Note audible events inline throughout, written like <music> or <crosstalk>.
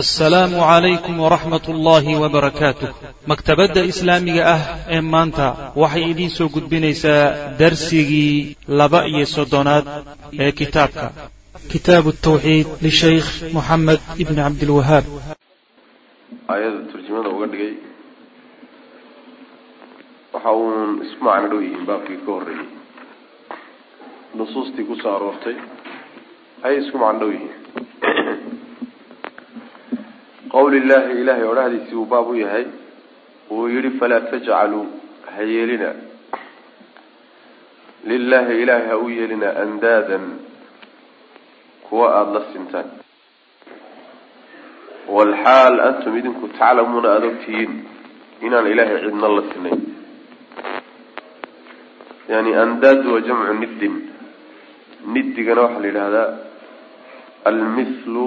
assalaamu calaykum waraxmat ullaahi wabarakaatuh maktabadda islaamiga ah ee maanta waxay idiin soo gudbinaysaa darsigii laba iyo soddonaad ee kitaabka. Kitaabu tawxiid lishaykh moxamed ibni cabdilwahaab aayada turjumada uga dhigay. Waxa uun isku macno dhow yihiin baabkii ka horreeyey nusuustii ku soo aroortay. Ayay isku macno dhow yihiin qawli llaahi ilaahay odhahdiisii uu baab u yahay uu yihi falaa tajcaluu ha yeelina. Lilaahi ilaahay ha u yeelina andaadan kuwa aada la sintaan. Walxaal antum idinku taclamuuna aada ogtihiin inaan ilaahay cidna la sinayn. Yani andaad waa jamcu niddin. Niddigana waxaa la yidhahdaa almithlu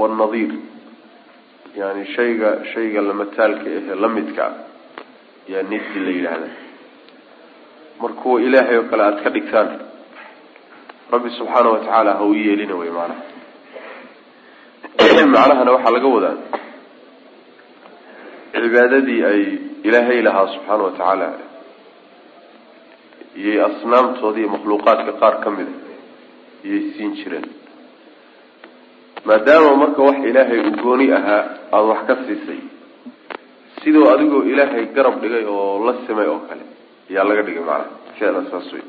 wannadiir yani shayga shayga lamataalka ahe lamidka ah yaa niddi la yidhaahda mar kuwa ilaahay oo kale aada ka dhigtaan. Rabbi subxaana wa tacaala ha u yeelina wey macnaha. <clears throat> Macnahana waxaa laga wadaa cibaadadii ay ilaahay lahaa subxaana wa tacaala iyay asnaamtooda iyo makhluuqaadka qaar ka mida iyay siin jireen maadaama marka wax ilaahay u gooni ahaa aada wax ka siisay. Sidoo adigoo ilaahay garab dhigay oo la simay oo kale ayaa laga dhigay macnaha. Ficlan saas wey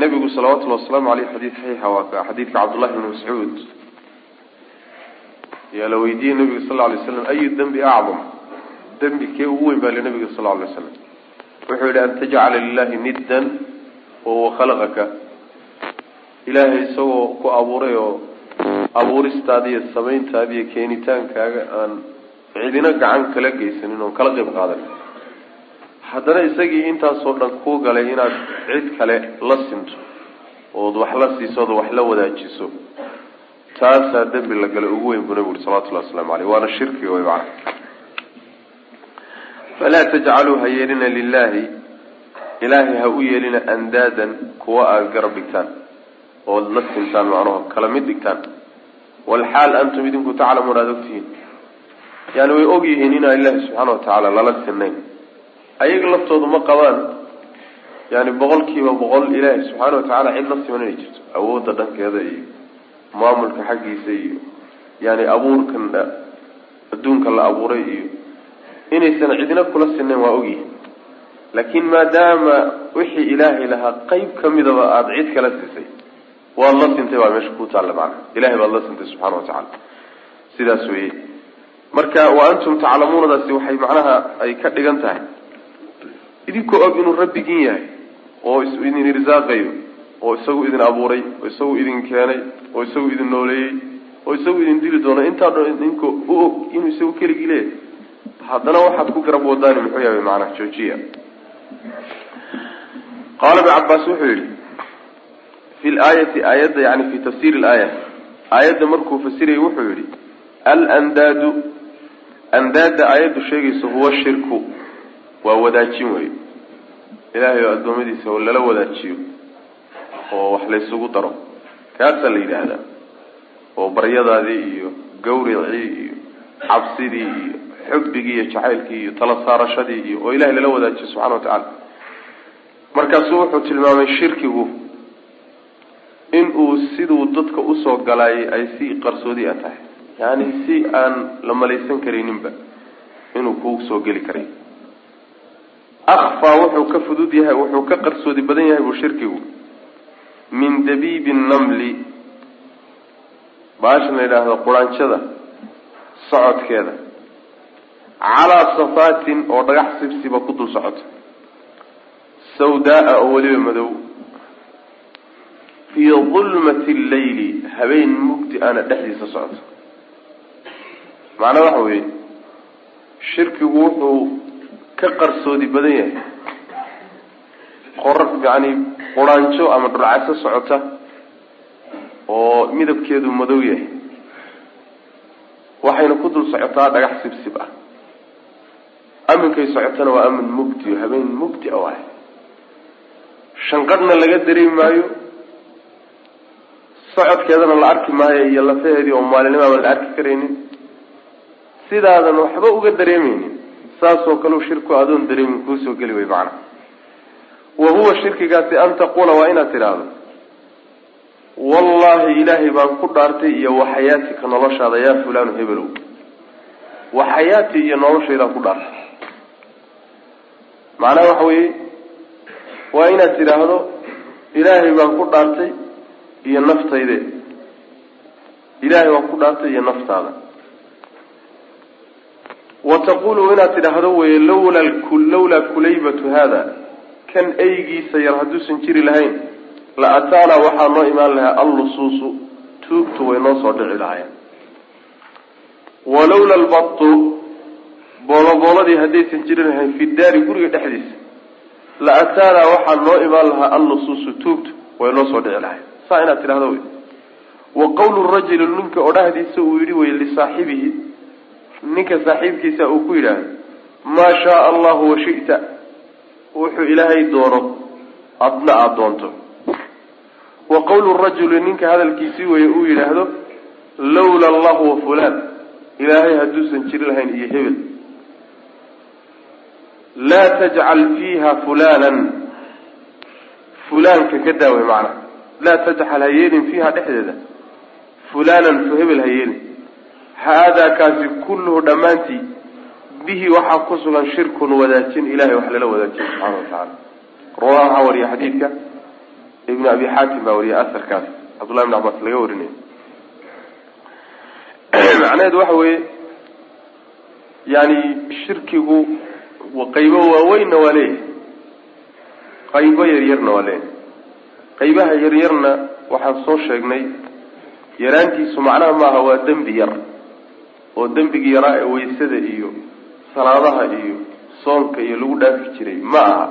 nabigu salawatullhi wasalaamu aleyh xadiid saxiixa waa ka xadiidka cabdullahi bni mascuud. Ayaa la weydiiyey nabiga sal alay slam ayu dembi acdam? Dembi kee ugu weyn baa li nabiga sal lla alay slam wuxuu yihi an tajcala lilahi niddan wahuwa khalaqaka. Ilaahay isagoo ku abuuray oo abuuristaada iyo samayntaada iyo keenitaankaaga aan cidina gacan kala geysanin oon kala qeyb qaadan. Haddana isagii intaasoo dhan kuu galay inaad cid kale la sinto ood wax la siiso ood wax la wadaajiso taasaa dembi la galay ugu weyn buu nabigu uri salawatullahi waslamu aleyh waana shirkiga way macana falaa tajcaluu ha yeelina lilahi ilaahay ha u yeelina andaadan kuwa aada garab dhigtaan ood la sintaan macnaho kala mid dhigtaan walxaal antum idinku taclamuun aada ogtihiin yani way og yihiin inaan ilaahi subxaana wa tacaala lala sinayn ayaga laftoodu ma qabaan yani boqol kiiba boqol ilaahi subxaana wa tacaala cid la siman inay jirto awoodda dhankeeda iyo maamulka xaggiisa iyo yani abuurkan adduunka la abuuray iyo inaysan cidina kula sinayn waa ogyihiin laakiin maadaama wixii ilaahay lahaa qeyb kamidaba aada cid kala siisay waad la sintay baa meesha ku taalla macana ilahay baad la sintay subxana wa tacaala. Sidaas weye marka wa antum taclamuunadaasi waxay macnaha ay ka dhigan tahay. Idinkoo og inuu rabbigin yahay oo idin irsaaqayo oo isagu idin abuuray oo isagu idin keenay oo isagu idin nooleeyey oo isagu idin dili doono intaa dhan idinkoo u og inuu isagu keligii leeyahay. Haddana waxaad ku garab wadaani muxuu yahay macnaha joojiya. Qaala ibn cabaas wuxuu yihi fi laayati aayadda yani fi tafsiiri laaya aayadda markuu fasirayay wuxuu yihi alandaadu andaada aayaddu sheegaysa huwa shirku waa wadaajin wey ilaahay oo addoommadiisa oo lala wadaajiyo oo wax laysugu daro kaasaa la yidhaahdaa oo baryadaadii iyo gawricii iyo cabsidii iyo xubbigii iyo jacaylkii iyo tala saarashadii iyo oo ilahay lala wadaajiyo subxana wa tacaala markaasuu wuxuu tilmaamay shirkigu uu siduu dadka u soo galaayay ay si qarsoodi a tahay. Yani si aan la malaysan karayninba inuu ku soo geli karay. Akfaa wuxuu ka fudud yahay wuxuu ka qarsoodi badan yahay buu shirkigu. Min dabiibi namli. Baashan la yidhaahdo quraanjada socodkeeda. Calaa safaatin oo dhagax sibsiba ku dul socota. Sawdaa-a oo weliba madow fii dulmati llayli habeen mugdi ana dhexdiisa socoto. Macnaa waxa weeye shirkigu wuxuu ka qarsoodi badan yahay. Qor yani quraanjo ama dhurcayso socota oo midabkeedu madow yahay. Waxayna ku dul socotaa dhagax sibsib ah. Aminkay socotana waa amin mugdi habeen mugdi a waay. Shanqadhna laga dareemi maayo socodkeedana la arki maayo iyo lafaheedii oo maalinimo aan la arki karaynin. Sidaadan waxba uga dareemeynin saasoo kaleu shirku adoon dareemin kuusoo geli way macnaha wa huwa shirkigaasi an taquula waa inaad tidhaahdo wallahi ilaahay baan ku dhaartay iyo waxayaatika noloshaada yaa fulaanu hebelow waxayaati iyo noloshaydaan ku dhaartay macnaha waxa weeye waa inaad tidhaahdo ilaahay baan ku dhaartay iyo naftayde. Ilaahay baan ku dhaartay iyo naftaada. Wa taqulu inaad tidhaahdo weye lawla lawlaa kulaybatu haada. Kan eygiisa yar hadduusan jiri lahayn la ataanaa waxaa noo imaan lahaa allusuusu. Tuugtu way noo soo dhici lahaayeen. Walawla albatu boolobooladii haddaysan jiri lahayn fi daari guriga dhexdiisa la ataanaa waxaa noo imaan lahaa allusuusu. Tuugtu way noo soo dhici lahayen saa inaad tidhahdo wey. Wa qawlu rajuli ninka odhahdiisa uu yidhi wey lisaaxibihi ninka saaxiibkiisa uu ku yidhaahdo maa shaaa allahu washita wuxuu ilaahay doono adna aada doonto. Wa qawlu rajuli ninka hadalkiisii weye uu yidhaahdo lawla allahu wa fulaan. Ilaahay hadduusan jiri lahayn iyo hebel. Laa tajcal fiiha fulanan fulaanka ka daaway macnaha laa tajcal ha yeelin fiiha dhexdeeda fulanan fu hebel ha yeelin haadaa kaasi kulluhu dhammaantii bihi waxaa ku sugan shirkun wadaajin ilahay wax lala wadaajiyo subxaana watacaala rawa waxaa wariya xadiidka ibnu abi xaatim baa wariya asarkaas cabdullahi ibn cabaas laga warinaya <clears throat> macnaheedu waxa weeye yani shirkigu qaybo waaweynna waa leeyahay. Qaybo yaryarna waa leeyahay qaybaha yaryarna waxaan soo sheegnay yaraantiisu macnaha maaha waa dembi yar oo dembigii yaraa ee waysada iyo salaadaha iyo soonka iyo lagu dhaafi jiray. Ma aha.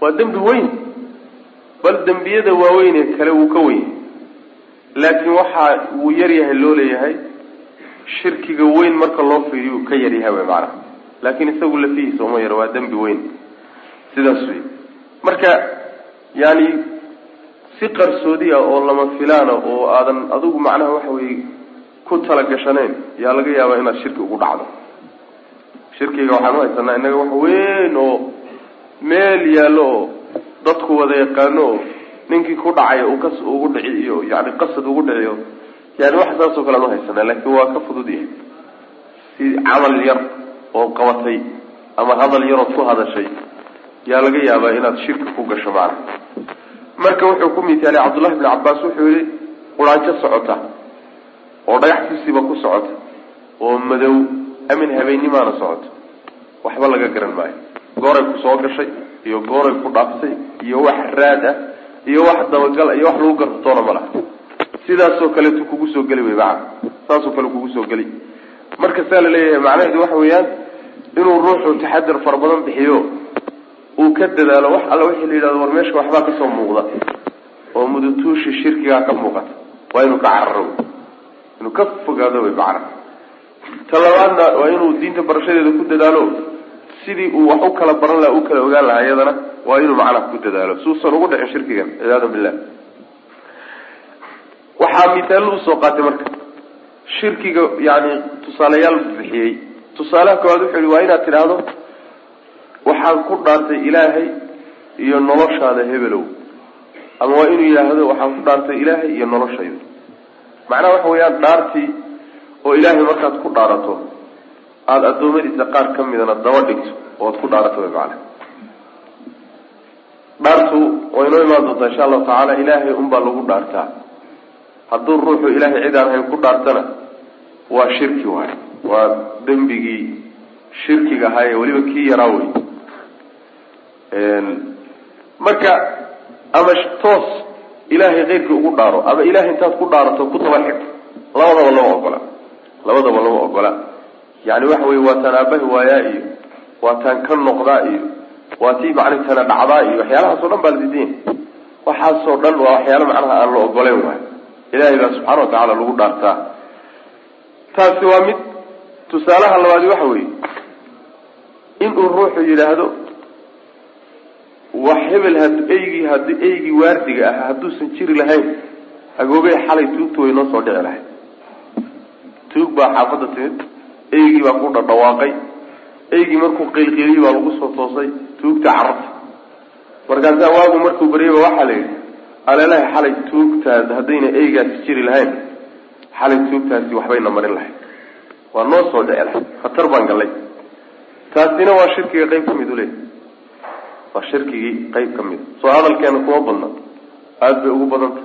Waa dembi weyn bal dembiyada waaweyn ee kale wuu ka weyn. Laakiin waxaa wuu yaryahay loo leeyahay shirkiga weyn marka loo fiiriyo uu ka yaryahay way macnaha. Laakiin isagu lafihiisa uma yaro waa dembi weyn. Sidaas wey marka yani si qarsoodi ah oo lama filaana oo aadan adigu macnaha waxa weye ku talagashanayn yaa laga yaabaa inaad shirki ugu dhacdo. Shirkiga u haysanaa innaga wax weyn oo meel yaallo oo dadku wada yaqaano oo ninkii ku dhacay uu kas ugu dhici iyo yani qasad ugu dhiciyo yani wax saasoo kale aan uhaysanaa laakiin waa ka fudud yahay. Si camal yar oo qabatay ama hadal yarood ku hadashay yaa laga yaabaa inaad shirki ku gasho macna marka wuxuu ku mitaalay cabdullahi bni cabaas wuxuu yihi quraanjo socota oo dhagax tusiba ku socota oo madow amin habeennimaana socota. Waxba laga garan maayo. Gooray ku soo gashay iyo gooray ku dhaaftay iyo wax raad ah iyo wax dabagal iyo wax lagu gartoona ma laha. Sidaasoo kaleetu kugu soo geli wey macana saasoo kale kugu soo geli. Marka saa la leeyahay macnaheedu waxa weeyaan inuu ruuxu taxadar fara badan bixiyo uu ka dadaalo wax alla wixii la yidhahdo war meesha waxbaa ka soo muuqda oo mudutuushi shirkigaa ka muuqata. Waa inuu ka cararo. Inuu ka fogaado wey macana ta labaadna waa inuu diinta barashadeeda ku dadaalo. Sidii uu wax u kala baran laha u kala ogaan lahaa iyadana waa inuu macnaha ku dadaalo. Suusan ugu dhicin shirkigan ciyaadu billah. Waxaa mitaallo u soo qaatay marka. Shirkiga yani tusaalayaal bixiyey. Tusaalaha koowaad wuxuu yihi waa inaad tidhaahdo waxaan ku dhaartay ilaahay iyo noloshaada hebelow. Ama waa inuu yidhaahdo waxaan ku dhaartay ilaahay iyo noloshayda. Macnaha waxa weeyaan dhaartii oo ilaahay markaad ku dhaarato aada addoommadiisa qaar ka midana daba dhigto ood ku dhaarato way macana dhaartu way noo imaan doontaa insha allahu tacaala ilaahay unbaa lagu dhaartaa. Hadduu ruuxu ilaahay cid aan hayn ku dhaartana waa shirki waay waa dembigii shirkiga ahaa ee weliba kii yaraa wey marka ama toos ilaahay keyrkii ugu dhaaro ama ilahay intaad ku dhaarato ku daba labadaba lama ogola. Labadaba lama ogola. Yani waxa wey waa taan aabahi waayaa iyo waa taan ka noqdaa iyo waa tii macni tana dhacdaa iyo waxyaalahaasoo dhan baa la diidanya waxaasoo dhan waa waxyaalo macnaha aan la ogoleyn waay. Ilahay baa subxaana watacaala lagu dhaartaa. Taasi waa mid tusaalaha labaadi waxa weeye inuu ruuxu yidhaahdo wax hebel had eygii had eygii waardiga ah hadduusan jiri lahayn agoobey xalay tuugta way noo soo dhici lahayd. Tuug baa xaafadda timid eygii baa ku dhadhawaaqay eygii markuu qeylqeeliyey baa lagu soo toosay tuugta carabta. Markaasaa waagu markuu baryayba waxaa la yidhi aleelahay xalay tuugtaas haddayna eygaasi jiri lahayn xalay tuugtaasi waxbayna marin lahayd. Waa noo soo dhici lahayd khatar baan gallay. Taasina waa shirkiga qayb ka mid uleey waa shirkigii qayb ka mid. Soo hadalkeena kuma badna. Aada bay ugu badanta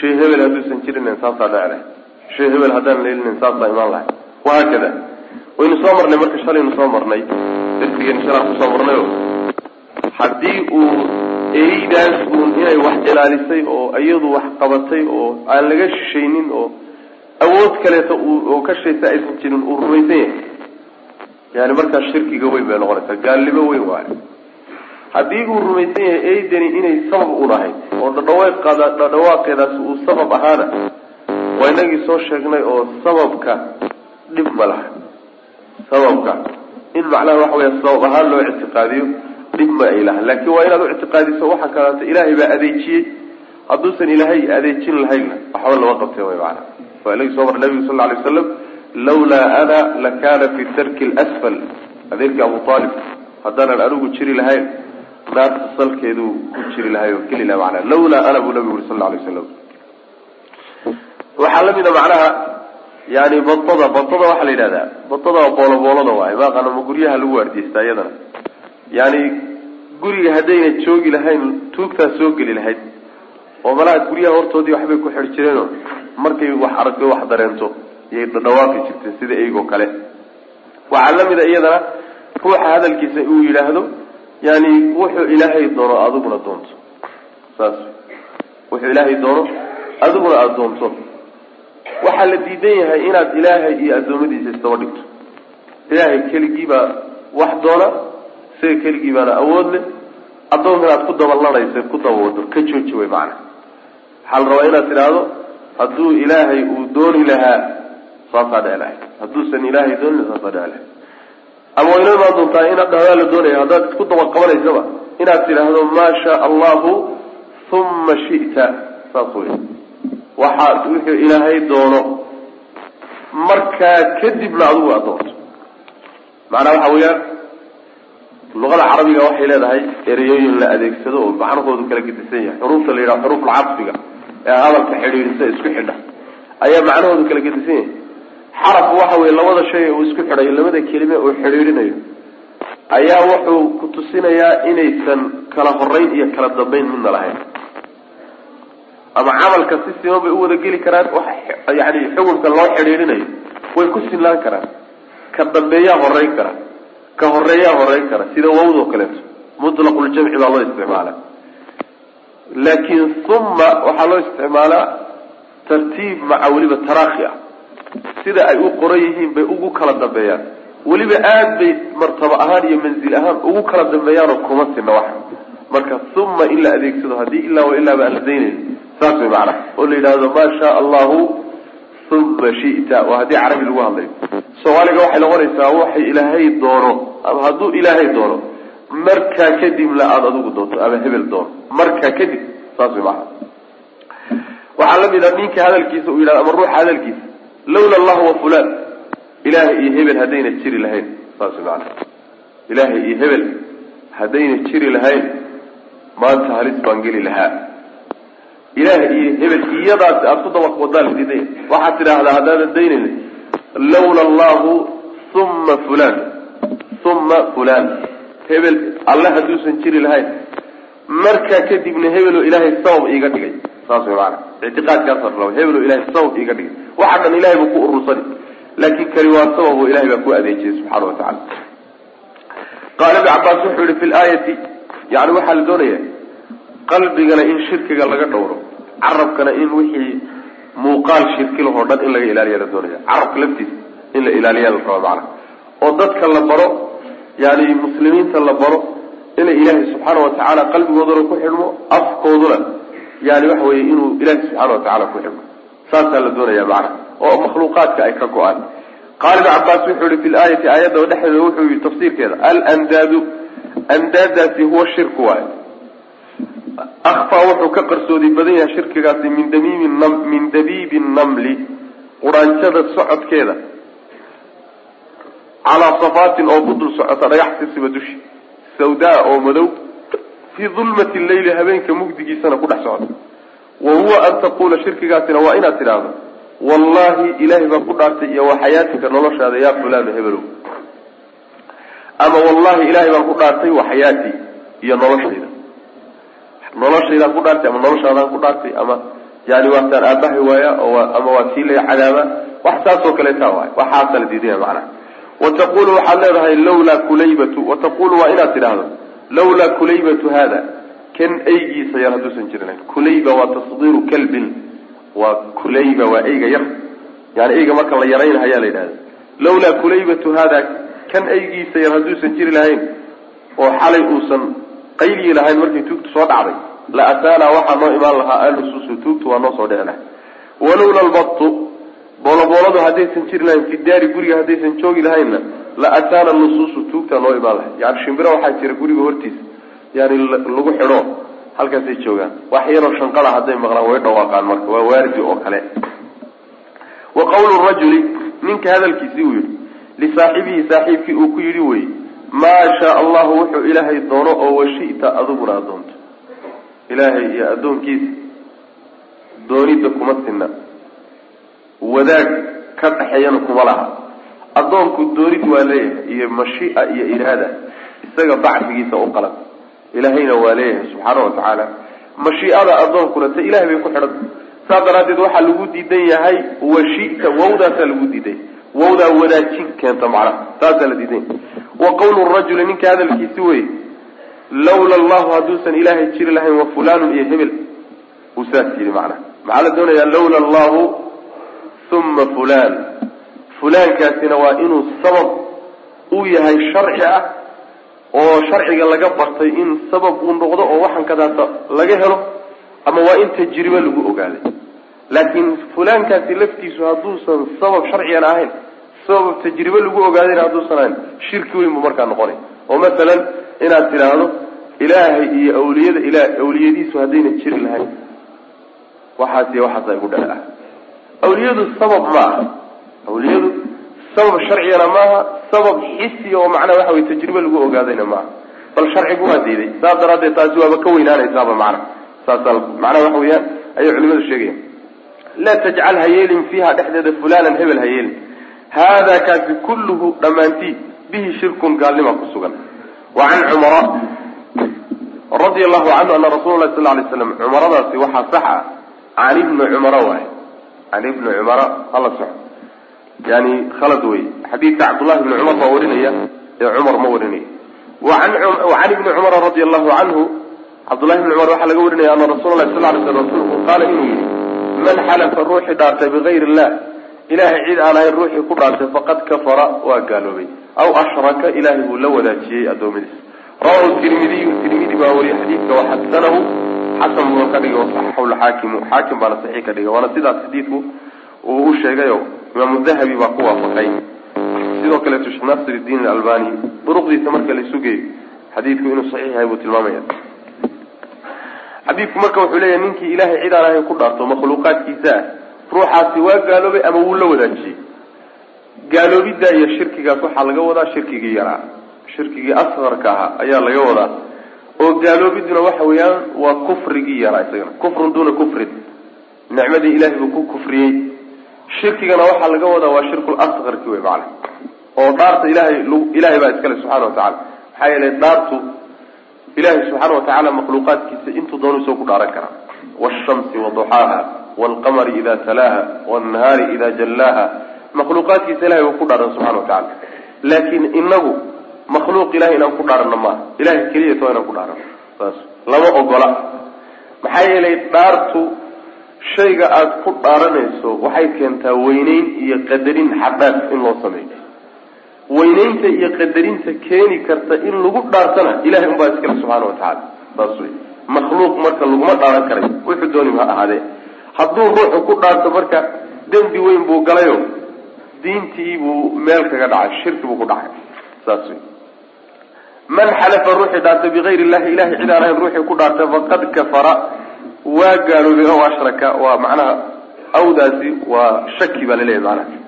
shay hebel hadduusan jirinen saasaa dhici lahayd shay hebel haddaan leelinen saasaa imaan lahay. Wahaakada waynu soo marnay marka shalaynu soo marnay. Darsigeenu shalaa ku soo marnayo haddii uu eydaas uun inay wax ilaalisay oo iyadu wax qabatay oo aan laga shishaynin oo awood kaleeto oo ka shaysa aysan jirin uu rumaysan yahay. Yani markaas shirkiga weyn bay noqonaysaa. Gaalnimo weyn waayo haddii uu rumaysan yahay eydani inay sabab un ahayd oo dhadhaweeqada dhadhawaaqeedaasi uu sabab ahaana waa inagii soo sheegnay oo sababka dhib ma laha. Sababka in macnaha waxa weya sabab ahaan loo ictiqaadiyo dhib ma ay laha. Laakiin waa inaad u ictiqaadiso waxa kaleeto ilaahay baa adeejiyey. Hadduusan ilaahay adeejin lahaynna waxba lama qabteen way macana waa inagii soo mar nabigu sal lla alay waslam lawlaa ana lakana fi darki lsfal adeerkii abu aalib haddaanan anigu jiri lahayn naarta salkeedu ku jiri lahay oo geli laha manaa lawlaa ana buu nabigu uri sal lla alay waslam waxaa la mid a macnaha yani badada badada waxaa la yidhahdaa badada waa booloboolada waay maaqana ma guryaha lagu waardiyeystaa iyadana yani guriga haddayna joogi lahayn tuugtaa soo geli lahayd oo malaha guryaha hortoodii waxbay ku xidhi jireenoo markay wax aragto wax dareento iyay dhawaaqi jirteen sida eygoo kale. Waxaa la mid a iyadana ruuxa hadalkiisa uu yidhaahdo yani wuxuu ilaahay doono adiguna doonto. Saas. Wuxuu ilaahay doono adiguna aada doonto. Waxaa la diidan yahay inaad ilaahay iyo addoommadiisa isdaba dhigto. Ilaahay keligii baa wax doona isaga keligii baana awood leh addoonkan aad ku dabalanaysa ku dabawado ka jooji way macana waxaa la rabaa inaad tidhaahdo hadduu ilaahay uu dooni lahaa saasaa lahay hadduusan ilaahay doonin saasaa dhici lahay ama waynoo imaan doontaa inaad dhahdaa la doonaya haddaad isku dabaqabanaysaba inaad tidhaahdo maa shaa allahu uma shi'ta saas wey waxaa wuxuu ilaahay doono markaa kadibna adigu aad doonto. Macnaa waxa weeyaan luqada carabiga waxay leedahay ereyooyin la adeegsado oo macnahoodu kala gedisan yahay. Xuruufta la yidhaha xuruuf alcadfiga ee hadalka xidhiidhisa isku xidha ayaa macnahoodu kala gedisan yahay xaraf waxa weye labada shay uu isku xidhayo labada kelime uu xidhiidhinayo ayaa wuxuu ku tusinayaa inaysan kala horeyn iyo kala dambeyn midna lahayn. Ama camalka si siman bay u wada geli karaan yani xukunka loo xidhiidhinayo way ku sinlaan karaan. Ka dambeeyaa horeyn kara ka horeeyaa horeyn kara sida wawdoo kaleeto mutlaqul-jamci baa loo isticmaala laakiin uma waxaa loo isticmaalaa tartiib maca weliba tarakhi ah sida ay u qoran yihiin bay ugu kala dambeeyaan. Weliba aad bay martaba ahaan iyo manzil ahaan ugu kala dambeeyaanoo kuma sina wax. Marka uma in la adeegsado haddii ilaa wa ilaaba aan la daynayn saas way macnaha oo la yidhaahdo maa shaa allahu uma shita. Waa haddii carabi lagu hadlayo soomaaliga waxay noqonaysaa waxay ilaahay doono. Ama hadduu ilaahay doono markaa kadibna aada adigu doonto ama hebel doono markaa kadib saas way macnaha waxaa la mid a ninka hadalkiisa uu yidhahdo ama ruuxa hadalkiisa lawla allahu wa fulan. Ilaahay iyo hebel haddayna jiri lahayn. Saas macnaha. Ilaahay iyo hebel haddayna jiri lahayn maanta halis baan geli lahaa. Ilaah iyo hebel iyadaas aada ku dabaq wadaa la diiday waxaad tidhaahdaa haddaadan daynayn lawla allahu uma fulan. Uma fulan. Hebel alle hadduusan jiri lahayn. Markaa kadibna hebeloo ilaahay sabab iiga dhigay saas way maana ictiqaadkaasa raba hebeloo ilahay sabab iiga dhigay. Waxa dhan ilahay buu ku urursani laakin kani waa sabab oo ilahay baa ku adeejiyay subxaana wa tacala qaala ibn cabaas wuxuu yihi fi laayati yani waxaa la doonaya qalbigana in shirkiga laga dhowro carabkana in wixii muuqaal shirki lahoo dhan in laga ilaaliya la doonaya carabka laftiisa in la ilaaliya la raba macana oo dadka la baro yani muslimiinta la baro inay ilaahay subxaana watacaala qalbigooduna ku xidhmo afkooduna yani waxa weye inuu ilaahay subxaana watacaala ku xidhmo saasaa la doonaya macana oo makhluuqaadka ay ka go'aan. Qaala ibn cabaas wuxuu yihi fi laayati aayadda dhexdeeda wuxuu yihi tafsiirkeeda alandaadu andaadaasi huwa shirku waayo akfaa wuxuu ka qarsoodi badan yahay shirkigaasi min damiimi min dabiibi namli quraanjada socodkeeda calaa safaatin oo ku dul socota dhagax sisiba dushi sawdaa oo madow fii dulmati leyli habeenka mugdigiisana ku dhex socda. Wa huwa an taquula shirkigaasina waa inaad tidhaahdo wallahi ilaahay baan ku dhaartay iyo wa xayaatika noloshaada yaa fulaano hebelow ama wallahi ilaahay baan ku dhaartay wa xayaatii iyo noloshayda. Noloshaydaan ku dhaartay ama noloshaadaan ku dhaartay ama yani waataan aabahay waaya ama waa kii lay cadaaba wax saasoo kaleeta waay waxaasa la diidaya macnaha. Wataqulu waxaad leedahay lawlaa kulaybatu wataqulu waa inaad tidhaahdo lawlaa kulaybatu hada kan eygiisa yar hadduusan jirin kulayba waa tasdiiru kalbin waa kulayba waa eyga yar yani eyga marka la yaraynhayaa la yidhahda lawlaa kulaybatu hada kan eygiisa yar hadduusan jiri lahayn oo xalay uusan qayliyi lahayn markay tuugtu soo dhacday la ataanaa waxaa noo imaan lahaa alususu tuugtu waa noo soo dhici lahay walowla lbatu boolobooladu haddaysan jiri lahayn fi daari guriga haddaysan joogi lahaynna la ataana nusuusu tuugtaa noo imaan lahay yani shimbiro waxaa jira guriga hortiisa yani lagu xidho halkaasay joogaan. Wax yaroo shanqada hadday maqlaan way dhawaaqaan marka waa waardi oo kale. Wa qawlu rajuli ninka hadalkiisii uu yidhi lisaaxibihi saaxiibkii uu ku yidhi wey maa shaa allahu wuxuu ilaahay doono oo washita adiguna adoonto ilaahay iyo addoonkiisa doonidda kuma sinna wadaag ka dhexeeyana kuma laha. Addoonku doonid waa leeyahay iyo mashia iyo iraada isaga bacfigiisa u qalan ilaahayna waa leeyahay subxaana wa tacaala. Mashiicada addoonkuna ta ilahay bay ku xidhan. Saas daraaddeed waxaa lagu diidan yahay washita wawdaasaa lagu diiday. Wawdaa wadaajin keenta macnaha saasaa la diidan wa qawlu rajuli ninka hadalkiisi wey lawla allahu hadduusan ilaahay jiri lahayn wa fulanun iyo hebel. Uu saas yidhi macnaha. Maxaa la doonayaa lawla allahu uma fulan fulaankaasina waa inuu sabab uu yahay sharci ah oo sharciga laga bartay in sabab uu noqdo oo waxan kadaasa laga helo ama waa in tajribe lagu ogaaday. Laakiin fulaankaasi laftiisu hadduusan sabab sharcigan ahayn sabab tajribe lagu ogaadayna hadduusan ahayn shirki weyn buu markaa noqonay. Oo masalan inaad tidhaahdo ilaahay iyo awliyada ila awliyadiisu haddayna jiri lahayn waxaas iyo waxaasa igu ah awliyadu sabab ma aha awliyadu sabab sharcigana maaha sabab xisiya oo macnaha waxa wey tajribe lagu ogaadayna maaha. Bal sharcigu waa diiday. Saas daraaddeed taasi waaba ka weynaanaysaaba macnaha saasa macnaha waxa weeyaan ayay culimadu sheegayan laa tajcal ha yeelin fiiha dhexdeeda fulanan hebel ha yeelin hada kaasi kulluhu dhammaantii bihi shirkun gaalnima ku sugan. Wa can cumara radia allahu canhu ana rasuula lahi sal lay slam cumaradaasi waxaa sax ah. Can ibni cumara waay can ibni cumara hala soco yani khalad wey xadiidka cabdullahi bni cumar baa warinaya ee cumar ma warinaya wacan ibni cumara radia allahu canhu cabdullahi bni cumar waxaa laga warinaya ana rasula sal lay sl rasulku qaala inuu yihi man xalafa ruuxii dhaartay bigayr illah ilahay cid aan ahayn ruuxii ku dhaartay faqad kafara waa gaaloobay aw ashraka ilahay buu la wadaajiyey addoommadiis rawahu tirmidiyu tirmidi baa wariyay xadiidka waxasanahu xasan buu ka dhigay wasaxaxu lxaakimu xaakim baana saxiix ka dhigay. Waana sidaas xadiidku uu u sheegayo. Imaamu dahabi baa ku waafaqay. Sidoo kaleeto sheekh nasir alalbani duruqdiisa marka la sugeeyo xadiidku inuu saxiix yahay buu tilmaamaya xadiidku marka wuxuu leeyahay ninkii ilahay cid aan ahayn ku dhaarto makhluuqaadkiisa ah ruuxaasi waa gaaloobay ama wuu la wadaajiyey? Gaaloobiddaa iyo shirkigaas waxaa laga wadaa shirkigii yaraa. Shirkigii asqarka ahaa ayaa laga wadaa oo gaaloobiduna waxa weeyaan waa kufrigii yaraa isagana kufrun duuna kufrin. Nicmadii ilahay buu ku kufriyey. Shirkigana waxaa laga wadaa waa shirkul asqarki wey macana oo dhaarta ilahay ilahay baa iskale subxana wa tacala maxaa yeelay dhaartu ilahay subxaana wa tacaala makhluuqaadkiisa intuu doonu isoo ku dhaaran karaa. Washamsi waduxaaha waalqamari ida talaaha waalnahaari ida jallaaha. Makhluuqaadkiisa ilahay buu ku dhaaran subxana wa tacala laakiin inagu makhluuq ilahay inaan ku dhaarano maaha ilahay keliyat waa inaan ku dhaarano saas lama ogola. Maxaa yeelay dhaartu shayga aada ku dhaaranayso waxay keentaa weyneyn iyo qadarin xadhaaf in loo sameeyo. Weyneynta iyo qadarinta keeni karta in lagu dhaartana ilahay unbaa iskale subxaana wa tacaala. Saas wey makhluuq marka laguma dhaaran karay wuxuu dooni ha ahaadee hadduu ruuxu ku dhaarto marka dembi weyn buu galayo diintii buu meel kaga dhacay shirki buu ku dhacay. Saas wey man xalafa ruuxii dhaartay bigayri illahi ilahay cid aan ahayn ruuxii ku dhaartay faqad kafara. Waa gaaloobay oo ashraka waa macnaha awdaasi waa shaki baa laleeyahy macnaha.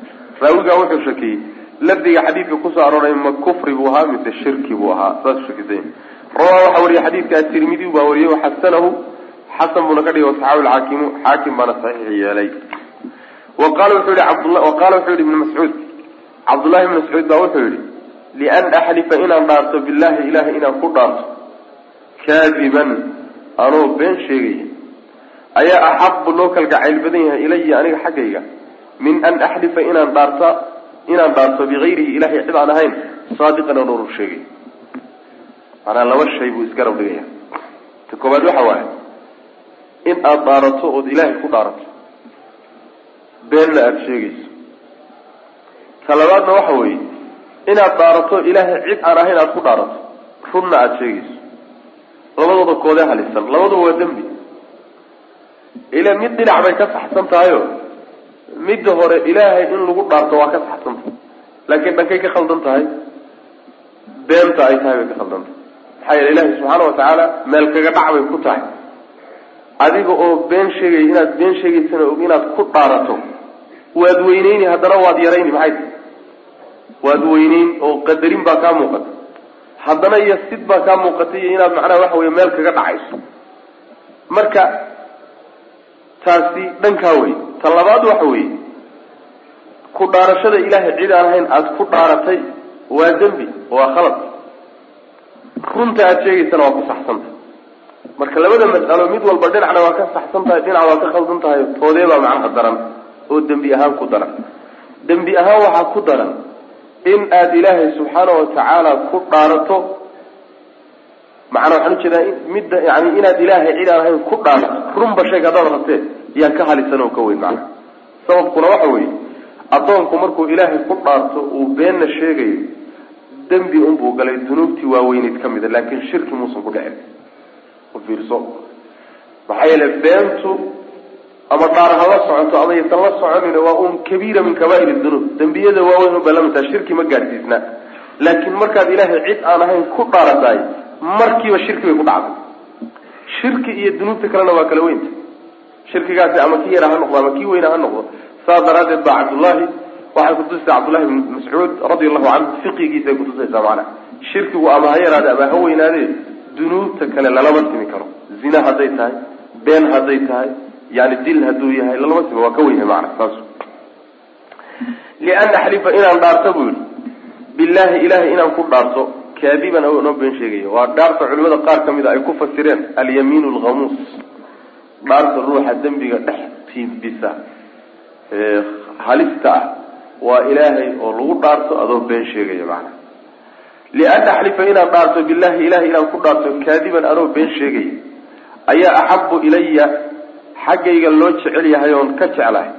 Raawigaa wuxuu shakiyey lafdiga xadiidka ku soo arooray ma kufri buu ahaa mise shirki buu ahaa. Saasuu shakisanya rawaa waxaa wariyay xadiidka atirmidiy baa wariyey waxasanahu xasan buuna ka dhigay wasaxaabi lxaakimu xaakim baana saxiix yeelay. Wa qaala wuxuu yihi abd qaala wuxuu yihi ibnu mascuud. Cabdullahi ibn mascuud baa wuxuu yihi lian axlifa inaan dhaarto billahi ilahay inaan ku dhaarto kaadiban anoo been sheegaya ayaa axabu loo kalgacayl badan yahay ilaya aniga xaggayga min an axlifa inaan dhaarta inaan dhaarto bigayrihi ilahay cid aan ahayn saadiqan anoo rur sheegay manaa laba shay buu isgarab dhigaya ta koobaad waxa waaye in aada dhaarato ood ilaahay ku dhaarato beenna aada sheegayso ta labaadna waxa weeye inaad dhaarato ilaahay cid aan ahayn aada ku dhaarato. Runna aada sheegayso. Labadooda koodee halisan labaduba waa dembi. Ila mid dhinac bay ka saxsan tahayo. Midda hore ilaahay in lagu dhaarto waa ka saxsan tahay. Laakiin dhankay ka khaldan tahay. Beenta ay tahay bay ka khaldan tahay. Maxaa yeele ilaahay subxaana watacaala meel kaga dhac bay ku tahay. Adiga oo been sheegaya inaad been sheegaysana inaad ku dhaarato. Waad weyneyni haddana waad yarayni maxay waad weyneyn oo qadarin baa kaa muuqata. Haddana iyo sid baa kaa muuqata iyo inaad macnaha waxa weye meel kaga dhacayso. Marka taasi dhankaa wey ta labaad waxa weeye ku dhaarashada ilaahay cid aan ahayn aada ku dhaaratay waa dembi waa khalad. Runta aada sheegaysana waa ku saxsanta marka labada mas'alo mid walba dhinacna waa ka saxsan tahay dhinac waa ka khaldan tahay toodee baa macnaha daran oo dembi ahaan ku daran. Dembi ahaan waxaa ku daran in aada ilaahay subxaana watacaala ku dhaarato macnaa waxaan u jeedaa midda yani inaad ilaahay cid aan ahayn ku dhaarato runba sheeg haddaad rabtee yaa ka halisan oo ka weyn macnaha. Sababkuna waxa weeye addoonku markuu ilaahay ku dhaarto uu beenna sheegayo dembi unbuu galay dunuubtii waaweyneyd ka mida laakiin shirki muusan ku dhicin. Ufiirso maxaa yeele beentu ama dhaar ha la socoto ama ysan la soconin waa un kabiira min kabaa'ir dunuub. Dembiyada waaweyn unbay lamidtaha shirki ma gaadhsiisna laakiin markaad ilaahay cid aan ahayn ku dhaarataay markiiba shirki bay ku dhacday. Shirki iyo dunuubta kalena waa kala weynta. Shirkigaasi ama kii yara ha noqdo ama kii weyna ha noqdo saas daraaddeed baa cabdullaahi waxay kutusaysaa cabdullahi bn mascuud radia allahu canhu fiqigiisay kutusaysaa macnaha shirkigu ama ha yaraade ama ha weynaadee dunuubta kale lalama simi karo. Zina hadday tahay been hadday tahay yani dil hadduu yahay lalama simi waa ka wenyahay macna saas. Lian axlifa inaan dhaarto buu yihi billahi ilahay inaan ku dhaarto kaadiban noo been sheegaya. Waa dhaarta culimada qaar ka mid a ay ku fasireen alyamiin alghamuus dhaarta ruuxa dembiga dhex tiibisa halista ah waa ilaahay oo lagu dhaarto adoo been sheegaya macna. Lian axlifa inaan dhaarto billahi ilahay inaan ku dhaarto kaadiban anoo been sheegaya. Ayaa axabu ilaya xaggayga loo jecel yahay oon ka jeclahay.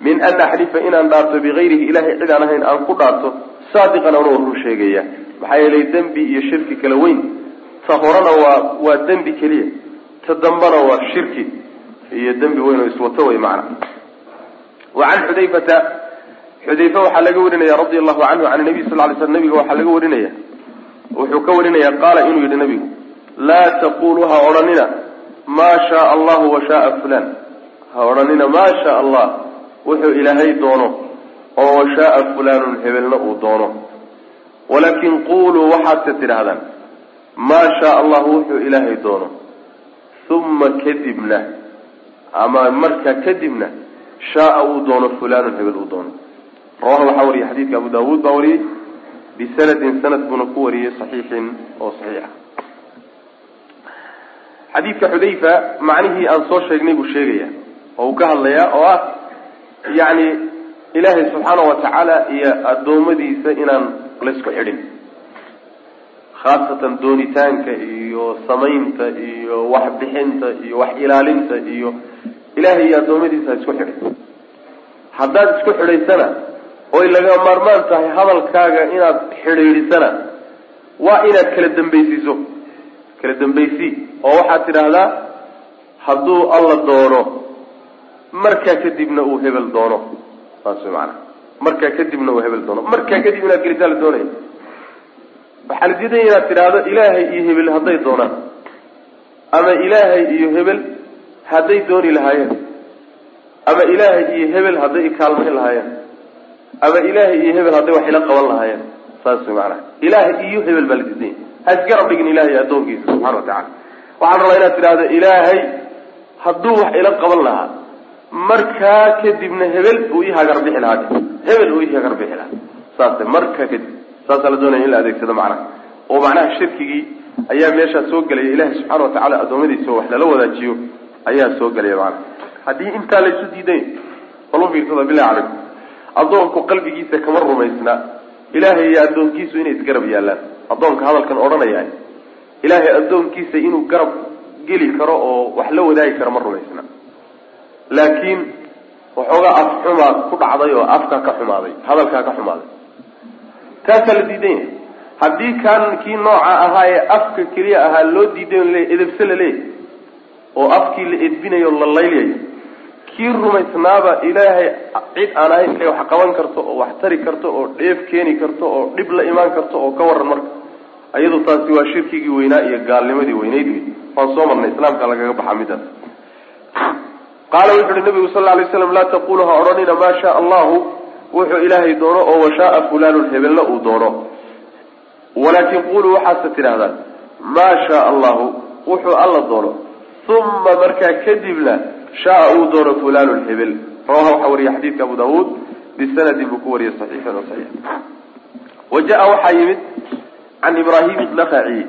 Min an axlifa inaan dhaarto bigayrihi ilahay cid aan ahayn aan ku dhaarto saadiqan anoo run sheegaya maxaa yeelay dembi iyo shirki kala weyn. Ta horena waa waa dembi keliya. Ta dambana waa shirki. Iyo dembi weyn oo iswato wey macna. Wa can xudayfata. Xudayfe waxaa laga warinaya radia allahu canhu can nabiy sal lay sl nabiga waxaa laga warinaya wuxuu ka warinaya qaala inuu yidhi nabigu laa taqulu ha odhanina maa shaaa allahu wa shaaa fulan. Ha odhanina maa shaa allah wuxuu ilaahay doono oo wa shaaa fulanun hebelna uu doono. Walakin quluu waxaadse tidhaahdaan maa shaa allahu wuxuu ilaahay doono. Uma kadibna ama markaa kadibna shaaa uu doono fulanun hebel uu doono. Rawaha waxaa wariyay xadiidka abu daawuud baa wariyey bisanadin sanad buuna ku wariyey saxiixin oo saxiixa xadiidka xudayfa macnihii aan soo sheegnay buu sheegaya oo uu ka hadlayaa oo ah yacni ilaahay subxaana wa tacaala iyo addoommadiisa inaan laysku xidhin. Khaasatan doonitaanka iyo samaynta iyo waxbixinta iyo wax ilaalinta iyo ilaahay iyo addoommadiisa ha isku xidhin. Haddaad isku xidhaysana oy laga maarmaan tahay hadalkaaga inaad xidhiidhisana waa inaad kala dambaysiiso. Kala dambaysii oo waxaad tidhaahdaa hadduu alla doono markaa kadibna uu hebel doono. Saas way macanaa markaa kadibna uu hebel doono. Markaa kadib inaad gelisaa la doonaya waxaa la diidaya inaad tidhaahdo ilaahay iyo hebel hadday doonaan. Ama ilaahay iyo hebel hadday dooni lahaayeen. Ama ilaahay iyo hebel hadday ikaalmayn lahaayeen. Ama ilaahay iyo hebel hadday wax ila qaban lahaayeen. Saas macanaha ilaahay iyo hebel baa la diidanya ha isgarab dhigin ilahay addoonkiisa subxana wa tacala waxaan rabaa inaad tidhahdo ilaahay hadduu wax ila qaban lahaa markaa kadibna hebel uu ii hagarbixi lahaa hebel uu ii hagarbixi lahaa. Saase markaa kadib saasaa la doonaya in la adeegsado macnaha. Oo macnaha shirkigii ayaa meeshaa soo gelaya ilahi subxaana watacaala addoommadiisa wax lala wadaajiyo ayaa soo gelaya macnaha. Haddii intaa laysu diiday bal u fiirsada bilahi calaykum addoonku qalbigiisa kama rumaysna. Ilaahay iyo addoonkiisu inay isgarab yaallaan. Addoonka hadalkan odhanaya ilaahay addoonkiisa inuu garab geli karo oo wax la wadaagi karo ma rumaysna. Laakiin waxoogaa afxumaa ku dhacday oo afkaa ka xumaaday hadalkaa ka xumaaday. Taasaa la diidan yahay. Haddii kaan kii nooca ahaa ee afka keliya ahaa loo diiday le edebse la leeyahy oo afkii la edbinayo la laylayayo kii rumaysnaaba ilaahay cid aan ahayn inay wax qaban karto oo wax tari karto oo dheef keeni karto oo dhib la imaan karto oo ka waran marka iyadu taasi waa shirkigii weynaa iyo gaalnimadii weynayd wey waan soo marnay islaamka lagaga baxa midaas qaala wuxu uhi nabigu sal lay slam laa taqulu ha odhanina maa shaa allahu wuxuu ilaahay doono oo washaaa fulanun hebelna uu doono. Walaakin quluu waxaase tidhahdaan maa shaa allahu wuxuu alla doono uma markaa kadibna shaa uu doono fulanun hebel. Rawaha waxaa wariya xadiidka abu daawuud bisanadin buu ku wariyay saxiixan oo saxiix. Wa jaa waxaa yimid can ibrahim nakaci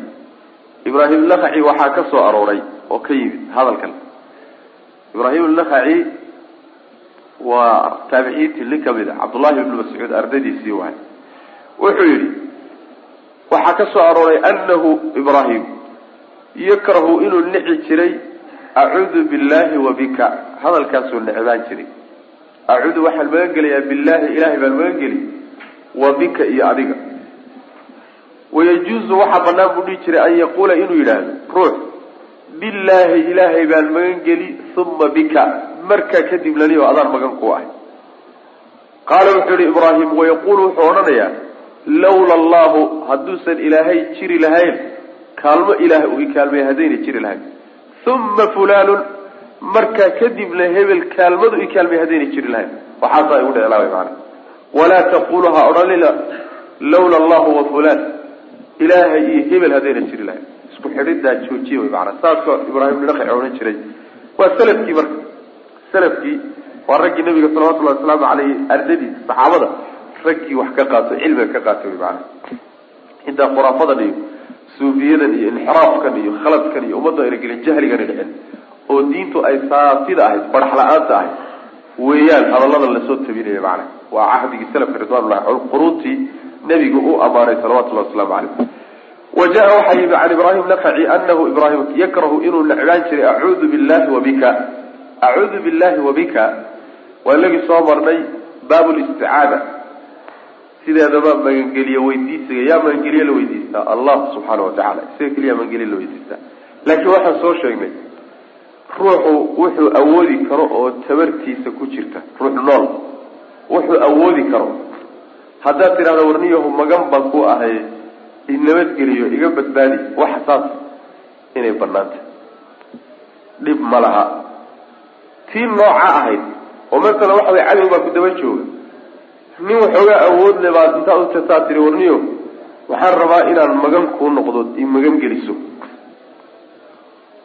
ibrahim nakaci waxaa ka soo arooray oo ka yimid hadalkan. Ibrahim nakaci waa taabiciintii nin ka mid a cabdullahi ibnu mascuud ardadiisii waay. Wuxuu yidhi waxaa ka arooray anahu ibrahim yakrahu inuu nici jiray acuudu billahi wa bika. Hadalkaasuu necbaan jiray. Acuudu waxaan magan gelayaa billahi ilahay baan magan geli wa bika iyo adiga wayajuuzu waxaa banaan buu dhihi jiray an yaquula inuu yidhaahdo ruux billaahi ilaahay baan magan geli uma bika. Markaa kadib laliyo adaan magan ku ahay. Qaala wuxuu yihi ibraahim wayaqulu wuxuu odhanayaa lawla allahu hadduusan ilaahay jiri lahayn kaalmo ilaah uu ikaalmay haddayna jiri lahayn. Uma fulanun markaa kadibna hebel kaalmadu ikaalmay haddayna jiri lahayn. Waxaasaa igu dheclaabay maana walaa taqulu ha odhanina lawla allahu wa fulan ilaahay iyo hebel haddayna jiri lahayn. Isku xidhidaa joojiye wy maanaa saasoo ibraahim naqaci odhan jiray. Waa salafkii marka. Salafkii waa raggii nabiga salawatullahi wasalaamu caleyhi ardadiisa saxaabada raggii wax ka qaato cilmiga ka qaata wy maanaa intaa khuraafadan iyo suufiyadan iyo inxiraafkan iyo khaladkan iyo ummadda ayna gelin jahligana oo diintu ay saafida ahayd barax la'aanta ahayd weeyaan hadallada la soo tabinaya macana waa cahdigii salafka ridwanullahi quruuntii nebigu u ammaanay salawatullahi wasalaamu caleyh wa jaa waxaa yimi can ibraahim nakaci anahu ibraahim yakrahu inuu necbaan jiray acuudu billahi wa acuudu billahi wa waa inagii soo marnay baab listicaada sideedaba magangeliye weydiisiga yaa magangeliye la weydiistaa? Allah subxaana wa tacala isaga keliya magangeliye la weydiistaa. Laakiin waxaan soo sheegnay ruuxu wuxuu awoodi karo oo tabartiisa ku jirta ruux nool. Wuxuu awoodi karo haddaad tidhahdo warniyahu magan baan ku ahay inabadgeliyo iga badbaadi waxa saas inay banaanta dhib ma laha. Tii nooca ahayd oo masala waxa way cadow baa ku daba jooga. Nin waxoogaa awood le baad intaad utataa tiri warniyo waxaan rabaa inaan magan kuu noqdo i magan geliso.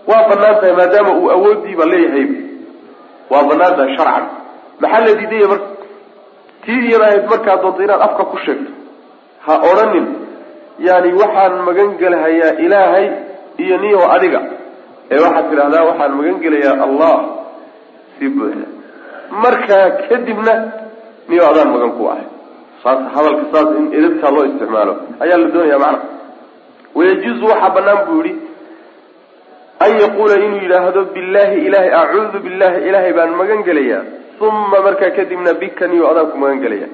Waa bannaan tahay maadaama uu awoodiiba leeyahay waa bannaan tahay sharcan. Maxaa la diidaya marka tii iyada ahayd markaad doonto inaad afka ku sheegto. Ha odhanin yani waxaan magan gelahayaa ilaahay iyo niyo adiga. Ee waxaad tidhahdaa waxaan magan gelayaa allah. Si buuxda markaa kadibna niyo adaan magan ku ahay. Saas hadalka saas in edabtaa loo isticmaalo. Ayaa la doonaya macna. Wayajuuzu waxaa banaan buu yihi an yaquula inuu yidhaahdo billahi ilahay acuudu billahi ilaahay baan magan gelayaa uma markaa kadibna bika niyo adaan ku magan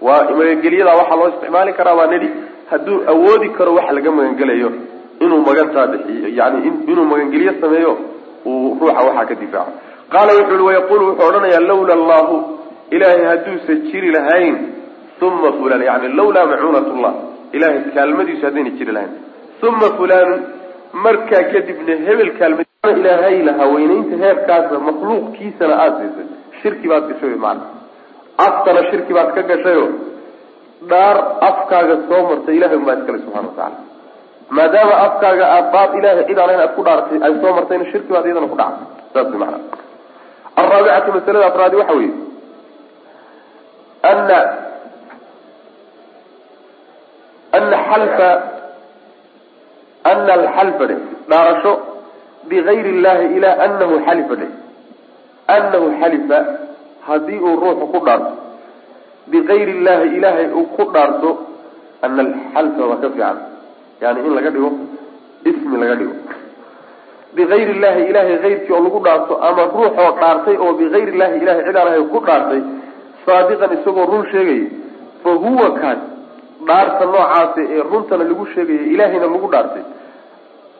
waa magangelyada waxaa loo isticmaali karaa waa nidhi hadduu awoodi karo waxa laga magangelayo inuu magantaa bixiyo yani inuu magangelyo sameeyo uu ruuxa waxaa ka difaaco. Qaala wuxu ui wayaqulu wuxuu odhanayaa lawla allahu ilaahay hadduusan jiri lahayn uma fulan yani lawlaa macuunat llah ilahay kaalmadiisu haddayna jiri lahayn. Uma fulaanun markaa kadibna hebel kaalma ilaahay lahaa weynaynta heerkaasa makhluuqkiisana aada siisay shirki baad gashay wy maana aftana shirki baad ka gashayo. Dhaar afkaaga soo martay ilahay unbaa iskale subxana watacala maadaama afkaaga aad baad ilahay cid aan aad ku dhaaratay ay soo martayna shirki baad iyadana ku dhacday saas wy maana alraabicatu masalada afraadi waxa weeye. Ana ana xalfa ana alxalfa dhe dhaarasho bigayri illahi ilaa anahu xalifa dhe anahu xalifa haddii uu ruuxu ku dhaarto bigayri illahi ilaahay uu ku dhaarto ana alxalfa waa ka fiican yani in laga dhigo ismi laga dhigo bigayri illahi ilahay ayrkii oo lagu dhaarto ama ruuxoo dhaartay oo bigayri illahi ilahay cid ku dhaartay saadiqan isagoo run sheegaya fa huwa kaas dhaarta noocaasi ee runtana lagu sheegaya ilahayna lagu dhaartay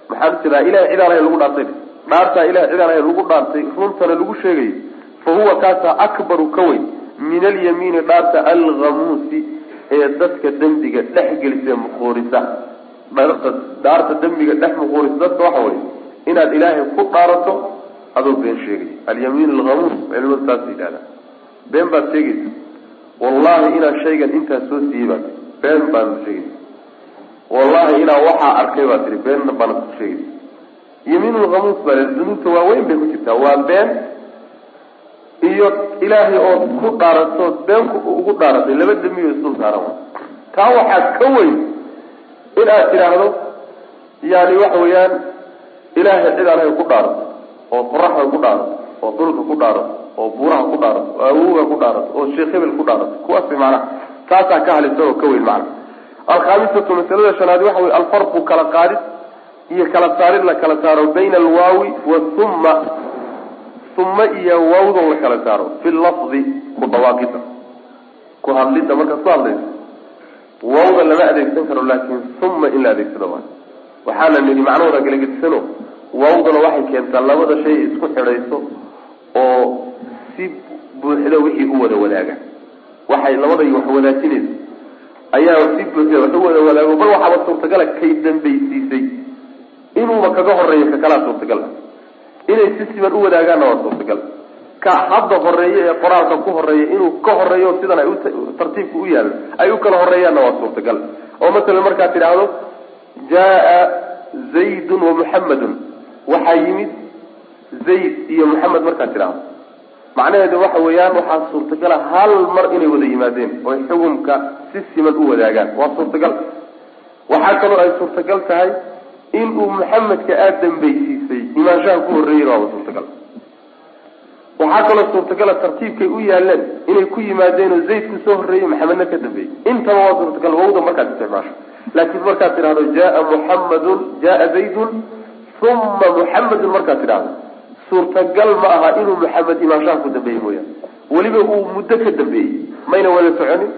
maxaan jiraa ilahay cid lagu dhaartay dhaartaa ilahay cid aan ahay lagu dhaartay runtana lagu sheegaya fa huwa kaasa akbaru ka weyn min alyamiini dhaarta alghamuusi ee dadka dembiga dhex gelisa muquurisa. Dhaarta dembiga dhex muquurisa dadka waxa wey inaad ilaahay ku dhaarato adoo been sheegay. Alyamiin alhamuus culimadu saas yidhahdaa been baad sheegaysa. Wallahi inaa shaygan intaa soo siiyey tii been baad sheegaysa. Wallahi inaa waxaa arkay baad tihi beenna baanad ku sheegaysa yamiin lhamuus baa dunuubta waaweyn bay ku jirtaa. Waa been iyo ilaahay ood ku dhaaratood been ugu dhaaratay laba dembiyo isdul saaran taa waxaa ka weyn in aad tidhaahdo yani waxa weeyaan ilaahay cid aan hay ku dhaarato oo qoraxda ku dhaarato oo dhulka ku dhaarato oo buuraha ku dhaarato oo awowga ku dhaarato oo sheekh hebel ku dhaarato. Kuwaasi macnaha taasaa ka halisa oo ka weyn macna alkhaamisatu masalada shanaad waxa wey alfarqu kala qaadid iyo kala saarid la kala saaro bayna alwaawi wathumma uma iyo waawda la kala saaro fi lafdi ku dhawaaqida ku hadlidda markaad ku hadlayso waawda lama adeegsan karo laakin uma in la adeegsado waa. Waxaana nidhi macnahooda galagedisano waawdana waxay keentaa labada shay isku xidhayso oo si buuxda wixii u wada wadaaga. Waxay labaday wax wadaajinayso. Ayaa si buuxda wax u wada wadaago bal waxaaba suurtagala kay dambaysiisay inuuba kaga horeeyo ka kalaa suurtagal. Inay si siban u wadaagaanna waa suurtagal. Ka hadda horreeya ee qoraalka ku horreeya inuu ka horeeyo sidan ay tartiibka u yaalo ay u kala horeeyaanna waa suurtagal. Oo masalan markaad tidhaahdo jaa zaydun wa muxamadun waxaa yimid zayd iyo muxamed markaad tidhaahdo. Macnaheedu waxa weeyaan waxaa suurtagala hal mar inay wada yimaadeen oy xukumka si siman u wadaagaan. Waa suurtagal. Waxaa kaloo ay suurtagal tahay in uu muxamedka aada dambaysiisay. Imaanshaha ku horreeyey waaba suurtagal. Waxaa kaloo suurtagala tartiibkay u yaaleen inay ku yimaadeenoo zaydku soo horreeyey maxamedna ka dambeeyey intaba waa suurtagal wawda markaad isticmaasho. Laakiin markaad tidhahdo jaa muxamadun jaa zaydun uma muxamedun markaad tidhahdo suurtagal ma aha inuu maxamed imaanshaha ku dambeeyey mooyaane weliba uu muddo ka dambeeyey mayna wada soconin.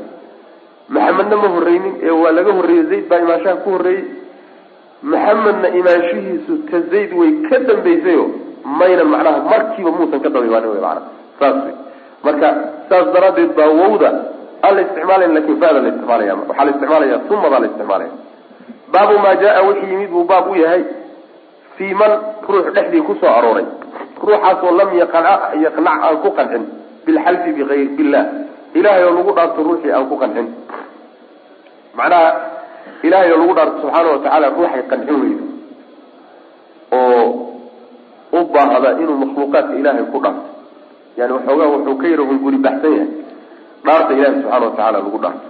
Maxamedna ma horreynin ee waa laga horreeyey zayd baa imaanshaha ku horreeyey maxamedna imaanshihiisu ka zayd way ka dambaysayo mayna macnaha markiiba muusan ka daba imaanin wy maana saas wey marka saas daraaddeed baa wawda aan la isticmaalayn laakiin fada la isticmaalaya waxaa la isticmaalaya umadaa la isticmaalaya. Baabu maa jaa wixii yimid buu baab u yahay fii man ruux dhexdii ku soo arooray. Ruuxaasoo lam yaqnac yaqnac aan ku qancin bilxalfi biayr billah. Ilahay oo lagu dhaarto ruuxii aan ku qancin macnaha ilahay oo lagu dhaarto subxaana watacaala ruuxay qancin weydo oo u baahda inuu makhluuqaadka ilaahay ku dhaarto yani waxoogaa wuxuu ka yara hunguri baxsan yahay. Dhaarta ilahi subxaana watacaala lagu dhaarto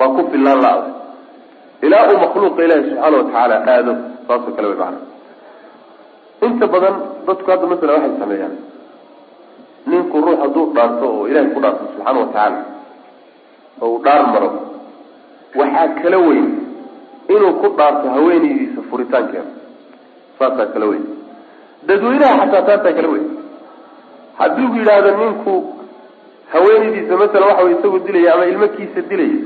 waa ku filaan la-da ilaa uu makhluuqa ilaahi subxaana watacaala aado saasoo kale way macana inta badan dadku hadda masala waxay sameeyaan. Ninku ruux hadduu dhaarto oo ilahay ku dhaarto subxaana watacaala oo uu dhaar maro waxaa kala weyn inuu ku dhaarto haweenaydiisa furitaankeeda. Saasaa kala weyn. Dadweynaha xataa taasaa kala weyn. Haddii u yidhaahdo ninku haweenaydiisa masala waxa way isagoo dilaya ama ilmakiisa dilaya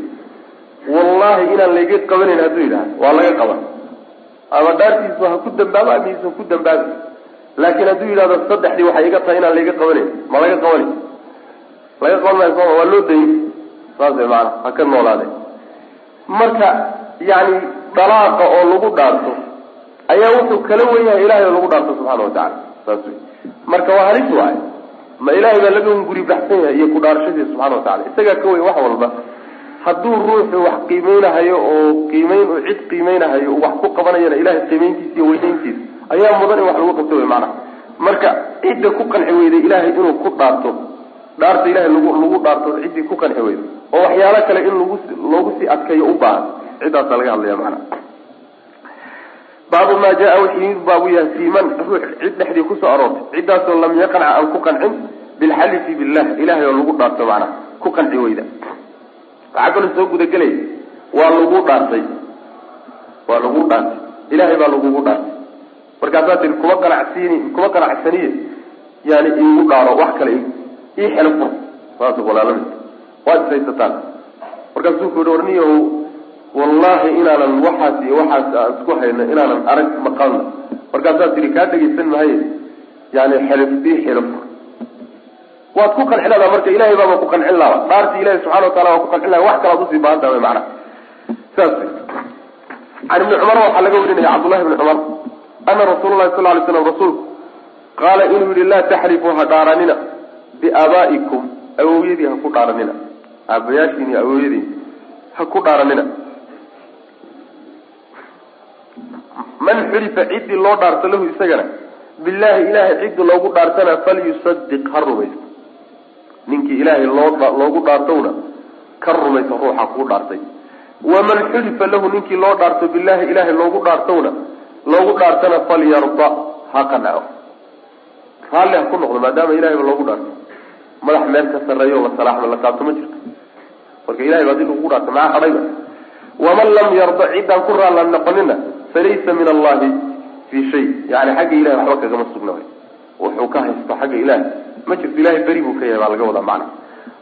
wallahi inaan layga qabanayn hadduu yidhahdo waa laga qaban. Ama dhaartiisu ha ku dambaabo ama ku dambaabi. Laakiin hadduu yidhahdo saddexdii waxay iga tahay inaan layga qabanayn ma laga qabani. Laga qaban maayo sooma waa loo dayay saas maana ha ka noolaade marka yani dalaaqa oo lagu dhaarto ayaa wuxuu kala wen yahay ilahay oo lagu dhaarto subxaana watacala saas wey marka waa halis waay ma ilahay baa laga guri baxsan yahay iyo ku dhaarashadiisa subxana watacala isagaa ka weyn wax walba. Hadduu ruuxu wax qiimeynahayo oo qiimeyn oo cid qiimeynahayo wax ku qabanayana ilahay qiimeyntiisa iyo weyneyntiisa ayaa mudan in wax lagu qabto wey macnaha. Marka cidda ku qanci weyday ilahay inuu ku dhaarto dhaarta ilahay lagu lagu dhaarto ciddii ku qanci weyda oo waxyaalo kale in lagu loogu sii adkeeyo u baahan. Ciddaasaa laga hadlaya macnaha. Baabu maa jaa yimid baabu yahay fii man ruux cid dhexdii ku soo aroortay. Ciddaasoo lam yaqnac aan ku qancin bilxalifi billah ilahay oo lagu dhaarto macnaha. Ku qanci weyda. Waxaa soo gudagelay waa lagu dhaartay. Waa lagu dhaartay. Ilahay baa lagugu dhaartay. Markaasaa tii kuma qanacsiini kuma qanacsaniye. Yani iigu dhaaro wax kale ii xelo fur saas walaalami waad ishaysataan markaasuu ku yihi warniyahow wallahi inaanan waxaas iyo waxaas aan isku hayno inaanan arag maqalna markaasaa tihi kaa dhegaysan mahaye yani xelif ii xelo fur waad ku qancin ladaa marka ilahay baaba ku qancin laaba dhaartii ilahi subxana watacala waa ku qancin laha wax kalaad u sii baahan taha macnaha saas. Can ibni cumar waxaa laga warinaya cabdullahi ibni cumar ana rasuul lahi sal lay slam rasuulku qaala inuu yihi laa taxrifuu ha dhaaranina biaabaa'ikum awowyadii ha ku dhaaranina. Aabayaashiin iyo ha ku dhaaranina. Man xulifa ciddii loo dhaarto lahu isagana billahi ilahay ciddi loogu dhaartana falyusadiq ha rumaysto. Ninkii ilaahay loo loogu dhaartowna ka rumayso ruuxa kuu dhaartay. Waman xulifa lahu ninkii loo dhaarto billahi ilahay loogu dhaartowna loogu dhaartana falyarda ha qanaco raalli ha ku noqdo maadaama ilahayba loogu dhaarto madax meel ka sarreeyo la salaaxma la taabto ma jirto. Marka ilahay ba haddii lagugu dhaarto maxaa hadhayba waman lam yarda ciddaan ku raalla noqonina falaysa min allahi fii shay. Yani xagga ilahay waxba kagama sugna wuxuu ka haysto xagga ilahay ma jirto ilahay beri buu ka yahay baa laga wadaa macna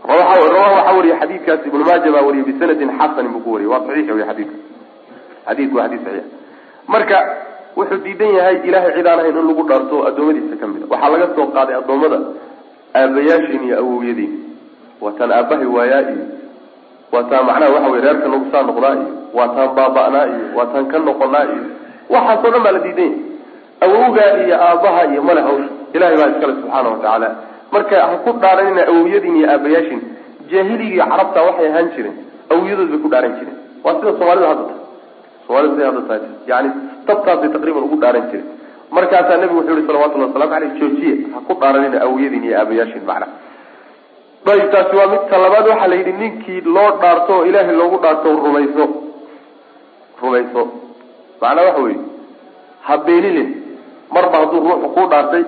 rawahu waxaa wariya xadiidkaasi ibnu maaja baa wariyay bisanadin xasanin buu ku wariyay waa saxiix wey xadiidka xadiidku waa xadiid saxiix. Marka wuxuu diidan yahay ilahay cid aan ahayn in lagu dhaarto addoommadiisa ka mid a waxaa laga soo qaaday addoommada aabayaashiin iyo awowyadiin waa taan aabahay waayaa iyo waa taan macnaha waxa wey reerka nagu saa noqdaa iyo waa taan baaba'naa iyo waa taan ka noqonaa iyo waxaasoo dhan baa la diidan yahay awowgaa iyo aabaha iyo male hawsha ilahay baa iskale subxaana watacaala marka ha ku dhaaranina awowyadiin iyo aabayaashiin jaahiligii carabta waxay ahaan jireen awowyadood bay ku dhaaran jireen. Waa sida soomaalida hadda tahay. Soomaalida siday hadda tahay. Yani tabtaasay taqriiban ugu dhaaran jireen markaasaa nabigu wuxuu yihi salawatullahi waslamu aleyh joojiye ha ku dhaaranina awowyadiin iyo aabayaashiin macna. Ayib taasi waa midka labaad waxaa la yidhi ninkii loo dhaarto oo ilaahay loogu dhaarto rumayso. Rumayso. Macnaa waxa weeye ha beenilin marba hadduu ruuxu ku dhaartay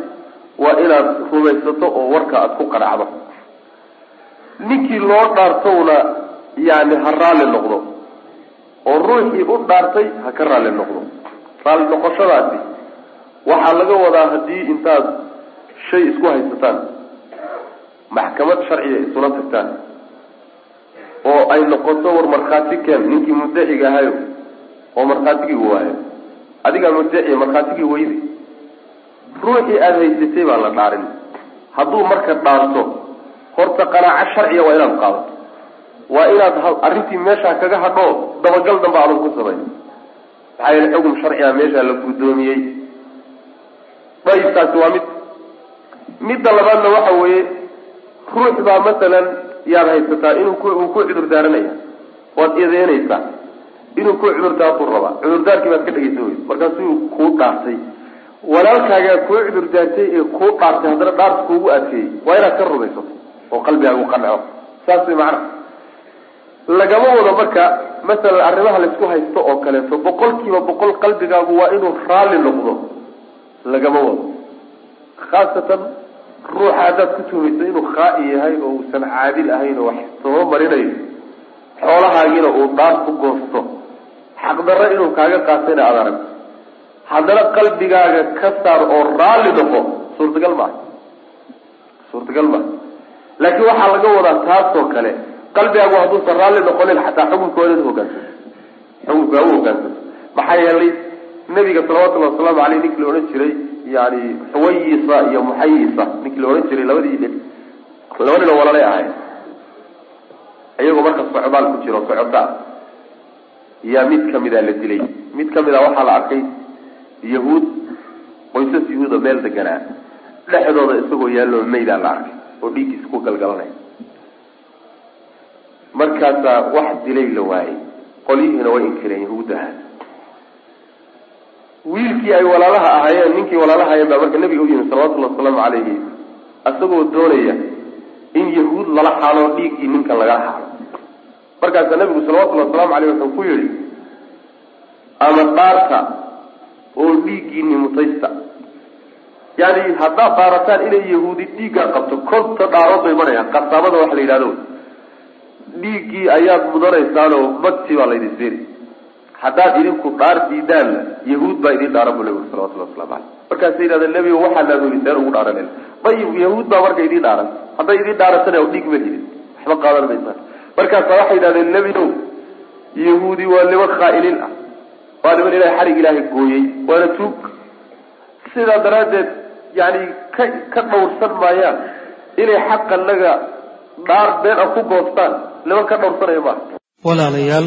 waa inaad rumaysato oo warka aada ku qanacdo. Ninkii loo dhaartowna yani ha raalli noqdo. Oo ruuxii u dhaartay ha ka raalli noqdo. Raalli noqoshadaasi waxaa laga wadaa haddii intaad shay isku haysataan maxkamad sharciga isula tagtaan oo ay noqoto war markhaati keen ninkii muddaciga ahayo oo markhaatigii waayo adigaa muddaciya markhaatigii weyday ruuxii aada haysatay baa la dhaarin. Hadduu marka dhaarto horta qanaaco sharciya waa inaad qaadato waa inaad arrintii meeshaa kaga hadho dabagal damba adag ku samay maxaa yeele xugum sharciga meeshaa la guddoomiyey dayib taasi waa mid midda labaadna waxa weeye ruux baa masalan yaad haysataa inuu ku uu ku cudur daaranaya waad eedeynaysaa inuu ku cudurdaartuu rabaa cudurdaarkii baad ka dhegeysan weysa markaasuu kuu dhaartay. Walaalkaagaa kuu cudurdaartay ee kuu dhaartay haddana dhaarta kuugu adkeeyey waa inaad ka rumaysato oo qalbigaagu qanaco saas way macana lagama wado marka masalan arrimaha laysku haysto oo kaleeto boqol kiiba boqol qalbigaagu waa inuu raalli noqdo lagama wado. Khaasatan ruuxa haddaad ku tuhmayso inuu khaa-i yahay oo uusan caadil ahayn oo wax soo marinayo xoolahaagiina uu dhaar ku goosto. Xaqdarro inuu kaaga qaatayna aada arag haddana qalbigaaga ka saar oo raalli noqo suurtagal maaha suurtagal maaha laakiin waxaa laga wadaa taasoo kale qalbigaagu hadduusan raalli noqonin xataa xukunka waa inaad hogaansato xukunka u hogaansato maxaa yeelay nabiga salawatullahi wasalaamu aleyh ninkii la odhan jiray yani xuwayisa iyo muxayisa ninkii la odhan jiray labadii nin laba nin oo walalay ahayd. Iyagoo marka socdaal ku jiro socota yaa mid kamida la dilay. Mid kamida waxaa la arkay yahuud qoysas yahuuda meel deganaa dhexdooda isagoo yaallo maydaa la arkay oo dhiiggiisa ku galgalanaya markaasaa wax dilay la waayey qolyihiina way inkireen yahuuddaha wiilkii ay walaalaha ahaayeen ninkii walaalaha ahaayeen baa marka nabiga u yimi salawatullahi wasalaamu calayhi isagoo doonaya in yahuud lala xaalo dhiiggii ninkan lagala xaalo. Markaasaa nabigu salawatullahi wasalaamu caleyh wuxuu ku yihi ama dhaarta oo dhiiggiini mutaysta. Yani haddaad dhaarataan inay yahuudi dhiiggaa qabto konta dhaarood bay marayaan qasaabada waxa la yidhahdo. Dhiiggii ayaad mudanaysaanoo magti baa laydin seeri haddaad idinku dhaar diidaanna yahuud baa idin dhaaran bu nabigu salawatullahi waslamu caleyh markaasay yidhahdeen nebigo waxaa naadoogi seen ugu dhaaranayna dayib yahuud baa marka idin dhaaran. Hadday idin dhaarantana dhiig ma hidin waxba qaadan maysaan markaasaa waxay yidhahdeen nebigow yahuudi waa niman khaa'iliin ah. Waa niman ilahay xarig ilaahay gooyey waana tuug. Sidaa daraaddeed yani ka ka dhawrsan maayaan inay xaqa naga dhaar been a ku goostaan niman ka dhawrsanaya maaha walaalayaal